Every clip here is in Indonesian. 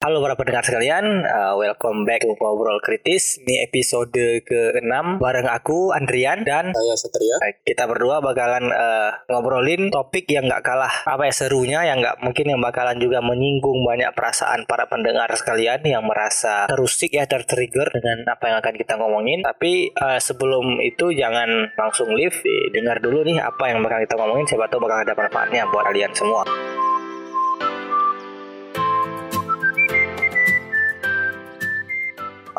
Halo para pendengar sekalian, uh, welcome back to Ngobrol Kritis. Ini episode ke-6 bareng aku Andrian dan saya Satria. Kita berdua bakalan uh, ngobrolin topik yang nggak kalah apa ya serunya, yang nggak mungkin yang bakalan juga menyinggung banyak perasaan para pendengar sekalian yang merasa terusik ya tertrigger dengan apa yang akan kita ngomongin. Tapi uh, sebelum itu jangan langsung leave, dengar dulu nih apa yang bakal kita ngomongin. Siapa tahu bakal ada manfaatnya buat kalian semua.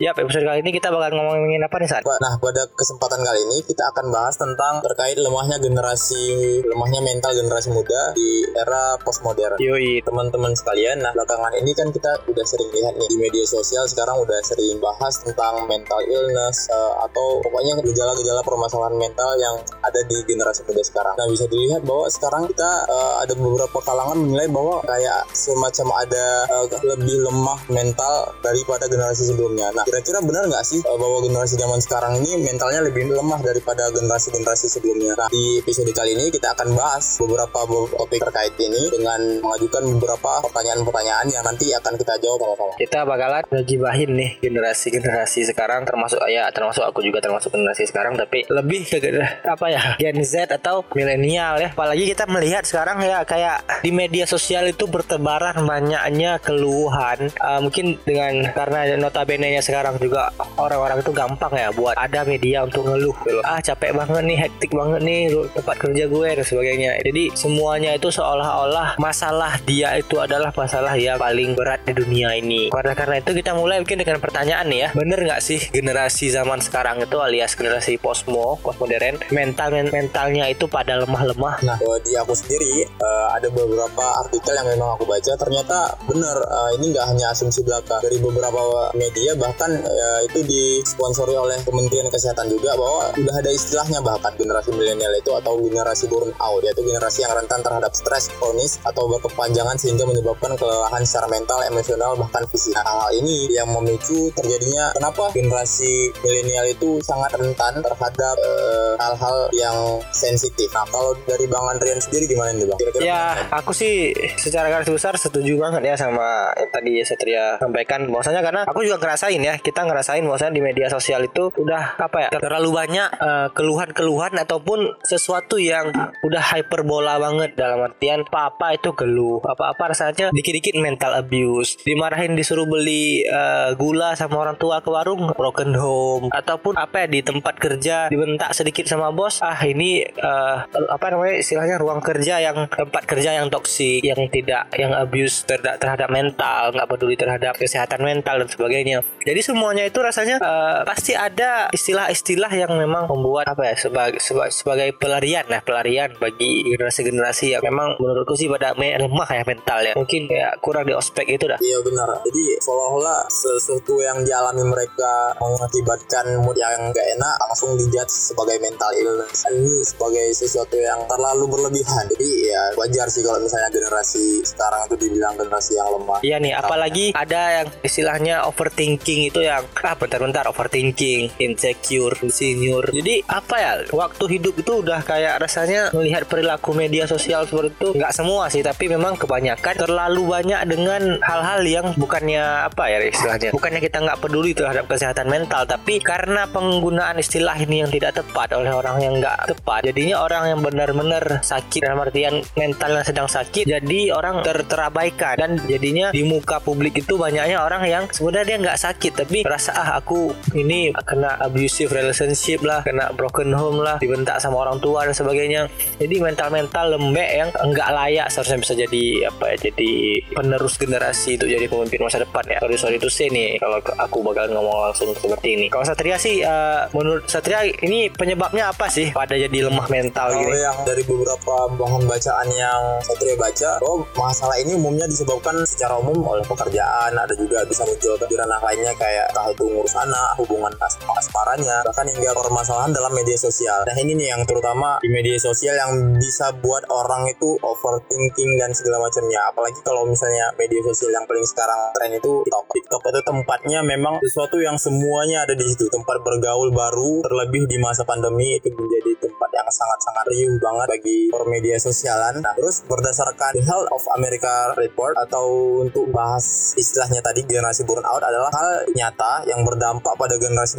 Ya, episode kali ini kita bakal ngomongin apa nih, San? Nah, pada kesempatan kali ini kita akan bahas tentang terkait lemahnya generasi, lemahnya mental generasi muda di era postmodern. Yoi. Teman-teman sekalian, nah belakangan ini kan kita udah sering lihat nih di media sosial sekarang udah sering bahas tentang mental illness uh, atau pokoknya gejala-gejala permasalahan mental yang ada di generasi muda sekarang. Nah, bisa dilihat bahwa sekarang kita uh, ada beberapa kalangan menilai bahwa kayak semacam ada uh, lebih lemah mental daripada generasi sebelumnya. Nah, kira-kira benar nggak sih eh, bahwa generasi zaman sekarang ini mentalnya lebih lemah daripada generasi-generasi sebelumnya? Nah, di episode kali ini kita akan bahas beberapa topik terkait ini dengan mengajukan beberapa pertanyaan-pertanyaan yang nanti akan kita jawab sama-sama. Kita bakalan ngegibahin nih generasi-generasi sekarang termasuk ya termasuk aku juga termasuk generasi sekarang tapi lebih ke apa ya Gen Z atau milenial ya. Apalagi kita melihat sekarang ya kayak di media sosial itu bertebaran banyaknya keluhan uh, mungkin dengan karena notabene nya sekarang sekarang juga orang-orang itu gampang ya buat ada media untuk ngeluh gitu. Ah capek banget nih, hektik banget nih tempat kerja gue dan sebagainya. Jadi semuanya itu seolah-olah masalah dia itu adalah masalah yang paling berat di dunia ini. Karena karena itu kita mulai mungkin dengan pertanyaan nih ya, bener nggak sih generasi zaman sekarang itu alias generasi postmo, postmodern, mental mentalnya itu pada lemah-lemah. Nah, di aku sendiri uh, ada beberapa artikel yang memang aku baca ternyata bener uh, ini nggak hanya asumsi belaka dari beberapa media bahkan kan ya, itu disponsori oleh Kementerian Kesehatan juga bahwa udah ada istilahnya bahkan generasi milenial itu atau generasi burn out yaitu generasi yang rentan terhadap stres kronis atau berkepanjangan sehingga menyebabkan kelelahan secara mental, emosional bahkan fisik. Nah, hal ini yang memicu terjadinya kenapa generasi milenial itu sangat rentan terhadap eh, hal-hal uh, yang sensitif. Nah, kalau dari Bang Andrian sendiri gimana nih Bang? Kira-kira ya, aku sih secara garis besar setuju banget ya sama yang tadi Satria sampaikan bahwasanya karena aku juga ngerasain ya kita ngerasain bahwasanya di media sosial itu udah apa ya terlalu banyak eh, keluhan-keluhan ataupun sesuatu yang udah hyperbola banget. Dalam artian apa-apa itu geluh apa-apa rasanya dikit-dikit mental abuse. Dimarahin disuruh beli uh, gula sama orang tua ke warung broken home. Ataupun apa ya di tempat kerja dibentak sedikit sama bos ah ini uh, apa namanya istilahnya ruang kerja yang tempat kerja yang toksik yang tidak yang abuse terhadap mental nggak peduli terhadap kesehatan mental dan sebagainya. Jadi semuanya itu rasanya uh, pasti ada istilah-istilah yang memang membuat apa ya sebagai sebagai, sebagai pelarian. Lah pelarian bagi generasi-generasi yang memang menurutku sih pada lemah ya mental ya. Mungkin kayak kurang di ospek itu dah. Iya benar. Jadi seolah-olah sesuatu yang dialami mereka mengakibatkan mood yang gak enak langsung dijudge sebagai mental illness. Ini sebagai sesuatu yang terlalu berlebihan. Jadi ya wajar sih kalau misalnya generasi sekarang itu dibilang generasi yang lemah. Iya nih apalagi ada yang istilahnya overthinking itu yang ah bentar-bentar overthinking, insecure, insecure. Jadi apa ya waktu hidup itu udah kayak rasanya melihat perilaku media sosial seperti itu nggak semua sih tapi memang kebanyakan terlalu banyak dengan hal-hal yang bukannya apa ya istilahnya bukannya kita nggak peduli terhadap kesehatan mental tapi karena penggunaan istilah ini yang tidak tepat oleh orang yang nggak tepat jadinya orang yang benar-benar sakit dalam artian mental yang sedang sakit jadi orang ter terabaikan dan jadinya di muka publik itu banyaknya orang yang sebenarnya dia nggak sakit tapi merasa ah aku ini kena abusive relationship lah kena broken home lah dibentak sama orang tua dan sebagainya. Jadi mental-mental lembek yang enggak layak seharusnya bisa jadi apa ya jadi penerus generasi itu jadi pemimpin masa depan ya. Sorry sorry itu sih nih kalau aku bakal ngomong langsung seperti ini. Kalau Satria sih uh, menurut Satria ini penyebabnya apa sih? Pada jadi lemah mental kalau yang dari beberapa bahan bacaan yang Satria baca oh masalah ini umumnya disebabkan secara umum oleh pekerjaan ada juga bisa muncul di ranah lainnya kayak kayak entah itu ngurus anak, hubungan asmaranya, bahkan hingga permasalahan dalam media sosial. Nah ini nih yang terutama di media sosial yang bisa buat orang itu overthinking dan segala macamnya. Apalagi kalau misalnya media sosial yang paling sekarang tren itu TikTok. TikTok itu tempatnya memang sesuatu yang semuanya ada di situ. Tempat bergaul baru, terlebih di masa pandemi itu menjadi tempat yang sangat-sangat riuh banget bagi media sosialan. Nah, terus berdasarkan The Health of America Report atau untuk bahas istilahnya tadi generasi burnout adalah hal nyata yang berdampak pada generasi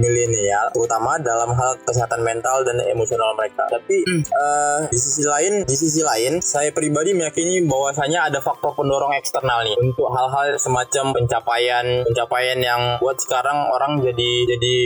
milenial, terutama dalam hal kesehatan mental dan emosional mereka. Tapi hmm. uh, di sisi lain, di sisi lain, saya pribadi meyakini bahwasanya ada faktor pendorong eksternal nih untuk hal-hal semacam pencapaian pencapaian yang buat sekarang orang jadi jadi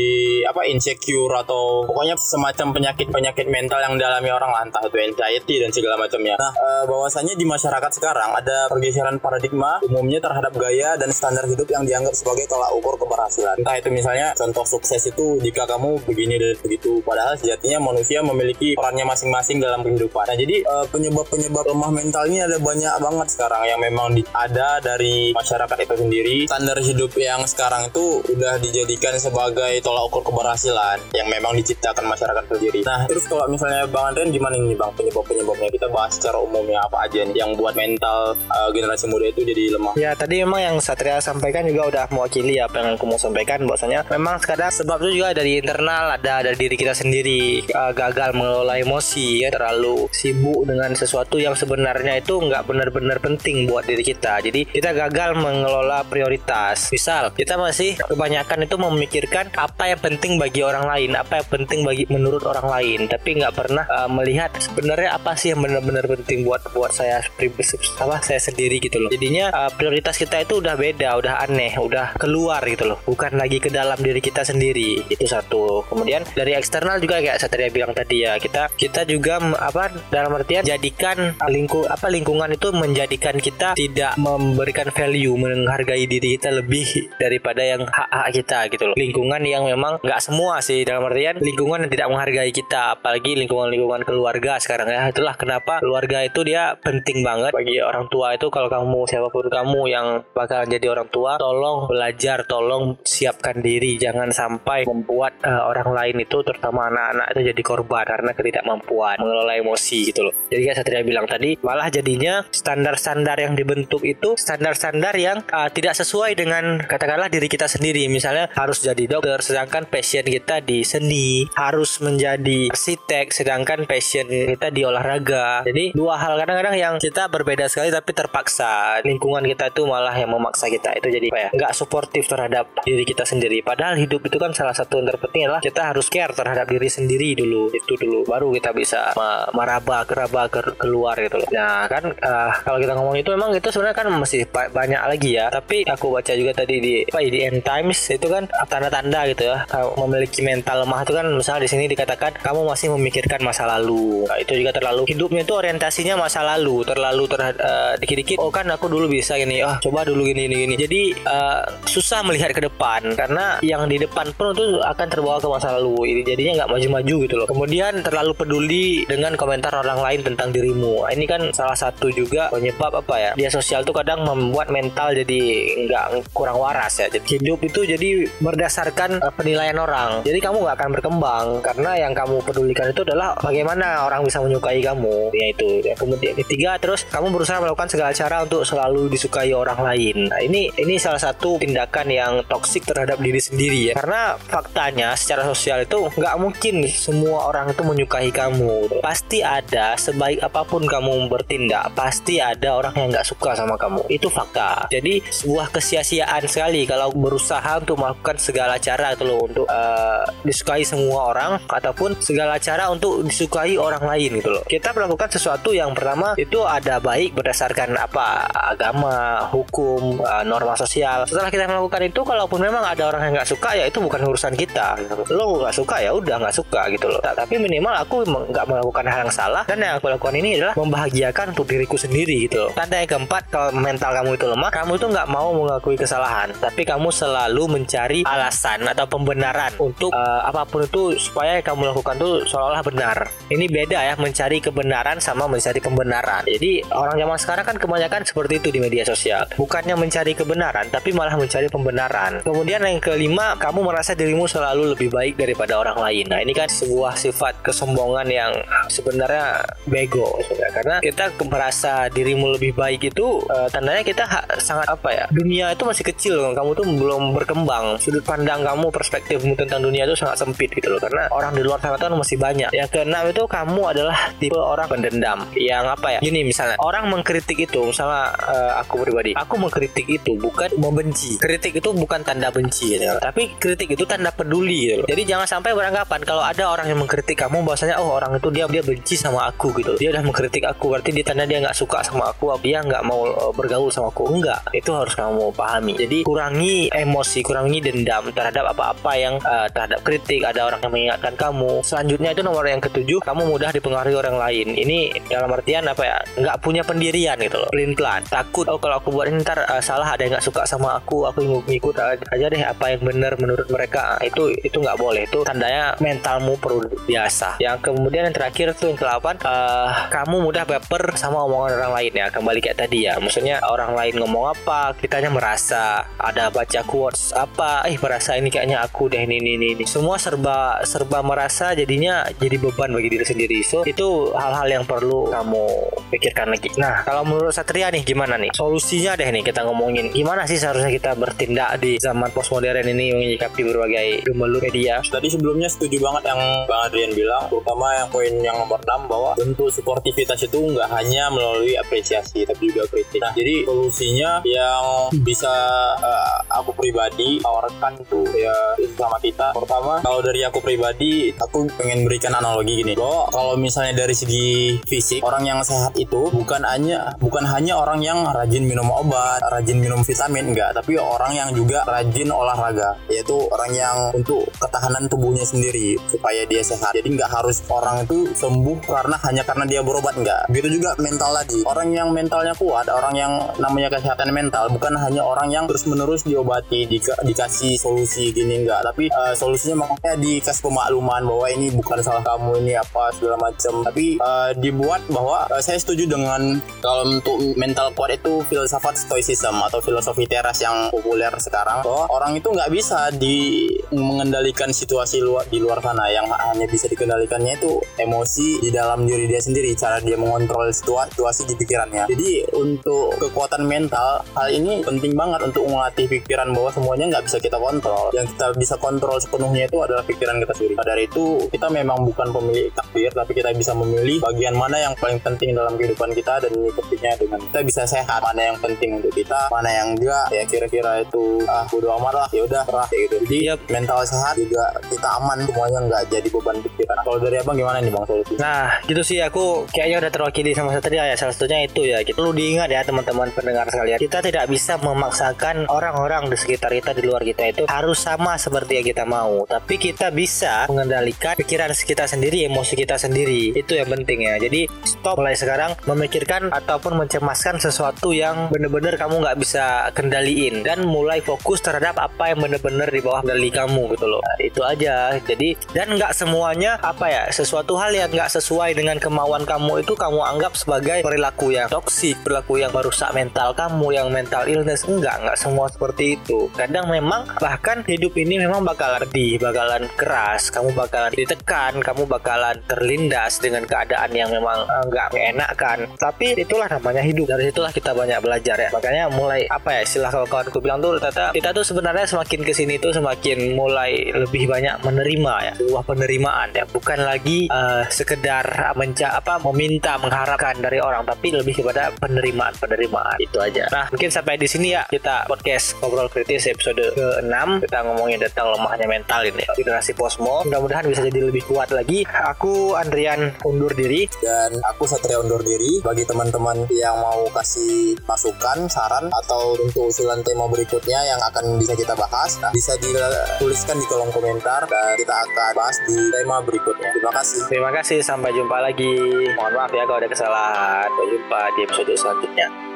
apa insecure atau pokoknya semacam penyakit-penyakit mental yang dialami orang lah entah itu anxiety dan segala macamnya. Nah, uh, bahwasanya di masyarakat sekarang ada pergeseran paradigma umumnya terhadap gaya dan standar hidup yang dianggap sebagai tolak ukur keberhasilan. Entah itu misalnya contoh sukses itu jika kamu begini dan begitu, padahal sejatinya manusia memiliki perannya masing-masing dalam kehidupan. Nah, jadi uh, penyebab-penyebab lemah mental ini ada banyak banget sekarang yang memang ada dari masyarakat itu sendiri. Standar hidup yang sekarang itu udah dijadikan sebagai tolak ukur keberhasilan yang memang diciptakan masyarakat sendiri. Nah, terus kalau misalnya Bang Andren gimana nih Bang penyebab-penyebabnya? Kita bahas secara umumnya apa aja nih yang buat mental uh, generasi muda itu jadi lemah? Ya, tadi memang yang Satria sampaikan juga udah mewakili apa yang aku mau sampaikan bahwasanya memang kadang sebab itu juga dari internal ada dari diri kita sendiri uh, gagal mengelola emosi ya terlalu sibuk dengan sesuatu yang sebenarnya itu nggak benar-benar penting buat diri kita. Jadi kita gagal mengelola prioritas. Misal kita masih kebanyakan itu memikirkan apa yang penting bagi orang lain, apa yang penting bagi menurut orang lain, tapi nggak pernah uh, melihat sebenarnya apa sih yang benar-benar penting buat buat saya pribadi apa saya sendiri gitu loh. Jadinya uh, prioritas kita itu udah beda, udah aneh, udah keluar gitu loh. Bukan lagi ke dalam diri kita sendiri. Itu satu. Kemudian dari eksternal juga kayak Satria bilang tadi ya, kita kita juga apa dalam artian jadikan lingku apa lingkungan itu menjadikan kita tidak memberikan value, menghargai diri kita lebih daripada yang hak-hak kita gitu loh. Lingkungan yang memang nggak semua sih dalam artian lingkungan yang tidak menghargai kita, apalagi lingkungan-lingkungan keluarga sekarang ya. Itulah kenapa keluarga itu dia penting banget bagi orang tua itu kalau kamu siapa pun kamu yang bakal jadi orang tua tolong belajar tolong siapkan diri jangan sampai membuat uh, orang lain itu terutama anak-anak itu jadi korban karena ketidakmampuan mengelola emosi gitu loh. Jadi kayak Satria bilang tadi malah jadinya standar-standar yang dibentuk itu standar-standar yang uh, tidak sesuai dengan katakanlah diri kita sendiri. Misalnya harus jadi dokter sedangkan passion kita di seni harus menjadi arsitek sedangkan passion kita di olahraga. Jadi dua hal kadang-kadang yang kita berbeda sekali tapi terpaksa. Lingkungan kita itu malah yang memaksa kita itu jadi apa ya nggak suportif terhadap diri kita sendiri. Padahal hidup itu kan salah satu yang terpenting adalah kita harus care terhadap diri sendiri dulu. Itu dulu baru kita bisa meraba keraba ke keluar gitu loh. Nah kan uh, kalau kita ngomong itu memang itu sebenarnya kan masih banyak lagi ya. Tapi aku baca juga tadi di apa ya, di End Times itu kan tanda-tanda gitu ya. Kalau memiliki mental lemah itu kan misalnya di sini dikatakan kamu masih memikirkan masa lalu. Nah, itu juga terlalu hidupnya itu orientasinya masa lalu. Terlalu terhadap uh, dikit-dikit oh kan aku dulu bisa gini ah oh, coba dulu gini gini gini. Jadi uh, susah melihat ke depan karena yang di depan pun itu akan terbawa ke masa lalu. Ini jadinya nggak maju-maju gitu loh. Kemudian terlalu peduli dengan komentar orang lain tentang dirimu. Nah, ini kan salah satu juga penyebab apa ya? Dia sosial tuh kadang membuat mental jadi nggak kurang waras ya. Jadi hidup itu jadi berdasarkan uh, penilaian orang. Jadi kamu nggak akan berkembang karena yang kamu pedulikan itu adalah bagaimana orang bisa menyukai kamu. Ya itu. Ya. kemudian ketiga terus kamu berusaha melakukan segala cara untuk selalu disukai orang lain. Nah ini ini salah satu tindakan yang toksik terhadap diri sendiri ya. Karena faktanya secara sosial itu nggak mungkin semua orang itu menyukai kamu. Pasti ada sebaik apa pun kamu bertindak pasti ada orang yang nggak suka sama kamu. Itu fakta. Jadi sebuah kesia-siaan sekali kalau berusaha untuk melakukan segala cara itu loh untuk uh, disukai semua orang ataupun segala cara untuk disukai orang lain gitu loh. Kita melakukan sesuatu yang pertama itu ada baik berdasarkan apa? Agama, hukum, uh, norma sosial. Setelah kita melakukan itu, kalaupun memang ada orang yang nggak suka, ya itu bukan urusan kita. Lo nggak suka ya udah nggak suka gitu loh. Tapi minimal aku nggak melakukan hal yang salah dan yang aku lakukan ini adalah membahagiakan untuk diriku sendiri gitu loh. Tanda yang keempat, kalau mental kamu itu lemah, kamu itu nggak mau mengakui kesalahan, tapi kamu selalu mencari alasan atau pembenaran untuk uh, apa pun itu supaya yang kamu lakukan tuh seolah-olah benar. Ini beda ya mencari kebenaran sama mencari pembenaran. Jadi orang zaman sekarang kan kebanyakan seperti itu di media sosial. Bukannya mencari kebenaran, tapi malah mencari pembenaran pembenaran. Kemudian yang kelima, kamu merasa dirimu selalu lebih baik daripada orang lain. Nah, ini kan sebuah sifat kesombongan yang sebenarnya bego sebenarnya. Karena kita merasa dirimu lebih baik itu uh, tandanya kita sangat apa ya? Dunia itu masih kecil. Kamu tuh belum berkembang. Sudut pandang kamu, perspektifmu tentang dunia itu sangat sempit gitu loh. Karena orang di luar sana kan masih banyak. Yang keenam itu kamu adalah tipe orang pendendam. Yang apa ya? Gini misalnya, orang mengkritik itu misalnya uh, aku pribadi, aku mengkritik itu bukan membenci. Kritik itu bukan tanda benci gitu. Tapi kritik itu tanda peduli loh. Jadi jangan sampai beranggapan kalau ada orang yang mengkritik kamu bahwasanya oh orang itu dia dia benci sama aku gitu. Dia udah mengkritik aku berarti dia tanda dia nggak suka sama aku, dia nggak mau uh, bergaul sama aku. Enggak. Itu harus kamu pahami. Jadi kurangi emosi, kurangi dendam terhadap apa-apa yang uh, terhadap kritik. Ada orang yang mengingatkan kamu. Selanjutnya itu nomor yang ketujuh, kamu mudah dipengaruhi orang lain. Ini dalam artian apa ya? Nggak punya pendirian gitu loh. Pelin-pelan. Takut oh kalau aku buat ini ntar uh, salah ada yang nggak suka sama aku, aku ngikut aja deh apa yang benar menurut mereka. Itu itu nggak boleh. Itu tandanya mentalmu perlu biasa. Yang kemudian yang terakhir tuh yang ke-8 uh, kamu mudah baper sama omongan orang lain ya. Kembali kayak tadi ya. Maksudnya orang lain ngomong apa, kitanya merasa ada baca quotes apa, eh merasa ini kayaknya aku deh ini ini ini. Semua serba serba merasa jadinya jadi beban bagi diri sendiri. So itu hal-hal yang perlu kamu pikirkan lagi. Nah, kalau menurut Satria nih gimana nih? Solusinya deh nih kita ngomongin gimana sih seharusnya kita bertindak di zaman postmodern ini menyikapi berbagai gemuruh media. Tadi sebelumnya setuju banget yang Bang Adrian bilang, terutama yang poin yang nomor 6 bahwa bentuk sportivitas itu nggak hanya melalui apresiasi tapi juga kritik. Nah, jadi solusinya yang bisa uh, aku pribadi tawarkan tuh ya sama kita. Pertama, kalau dari aku pribadi, aku pengen berikan analogi gini. Bahwa kalau misalnya dari segi fisik, orang yang sehat itu bukan hanya bukan hanya orang yang rajin minum obat, rajin minum vitamin enggak, tapi orang yang juga rajin olahraga, yaitu orang yang untuk ketahanan tubuhnya sendiri supaya dia sehat. Jadi nggak harus orang itu sembuh karena hanya karena dia berobat enggak. Begitu juga mental tadi. Orang yang mentalnya kuat, orang yang namanya kesehatan mental bukan hanya orang yang terus-menerus diobati, di, dikasih solusi gini enggak, tapi uh, solusinya makanya dikasih pemakluman bahwa ini bukan salah kamu ini apa segala macam. Tapi uh, dibuat bahwa uh, saya setuju dengan kalau untuk mental kuat itu filsafat stoicism atau filosofi teras yang populer sekarang. Bahwa orang itu nggak bisa di mengendalikan situasi luar di luar sana. Yang hanya bisa dikendalikannya itu emosi di dalam diri dia sendiri cara dia mengontrol situasi di pikirannya. Jadi untuk kekuatan mental hal ini penting banget untuk melatih pikiran semuanya nggak bisa kita kontrol. Yang kita bisa kontrol sepenuhnya itu adalah pikiran kita sendiri. Dari itu kita memang bukan pemilik takdir tapi kita bisa memilih bagian mana yang paling penting dalam kehidupan kita dan menyikapinya dengan kita bisa sehat. Mana yang penting untuk kita mana yang enggak. Ya kira-kira itu ah bodo amat lah. Ya udah serah gitu. Jadi yep. mental sehat juga kita aman. Semuanya nggak jadi beban pikiran. Kalau dari abang gimana nih bang solusi nah gitu sih. Aku kayaknya udah terwakili sama Satria ya. Salah satunya itu ya. Kita perlu diingat ya teman-teman pendengar sekalian. Kita tidak bisa memaksakan orang-orang di sekitar kita di luar kita itu harus sama seperti yang kita mau. Tapi kita bisa mengendalikan pikiran kita sendiri emosi kita sendiri. Itu yang penting ya. Jadi stop mulai sekarang memikirkan ataupun mencemaskan sesuatu yang benar-benar kamu nggak bisa kendaliin. Dan mulai fokus terhadap apa yang benar-benar di bawah kendali kamu gitu loh. Nah, itu aja. Jadi dan nggak semuanya apa ya sesuatu hal yang nggak sesuai dengan kemauan kamu itu kamu anggap sebagai perilaku yang toksik perilaku yang merusak mental kamu yang mental illness. Enggak nggak semua seperti itu kadang memang bahkan hidup ini memang bakalan di bakalan keras kamu bakalan ditekan kamu bakalan terlindas dengan keadaan yang memang nggak mengenakan tapi itulah namanya hidup dari situlah kita banyak belajar ya. Makanya mulai apa ya istilah kawan-kawanku bilang tuh ternyata kita tuh sebenarnya semakin ke sini tuh semakin mulai lebih banyak menerima ya sebuah penerimaan ya. Bukan lagi uh, sekedar menca apa meminta mengharapkan dari orang tapi lebih kepada penerimaan penerimaan itu aja. Nah mungkin sampai di sini ya kita podcast ngobrol kritis episode ke-6 kita ngomongin tentang lemahnya mental ini. Generasi posmo mudah-mudahan bisa jadi lebih kuat lagi. Aku Andrian undur diri. Dan aku Satria undur diri. Bagi teman-teman yang mau kasih masukan saran atau untuk usulan tema berikutnya yang akan bisa kita bahas nah, bisa dituliskan di kolom komentar dan kita akan bahas di tema berikutnya. Terima kasih. Terima kasih sampai jumpa lagi. Mohon maaf ya kalau ada kesalahan. Sampai jumpa di episode selanjutnya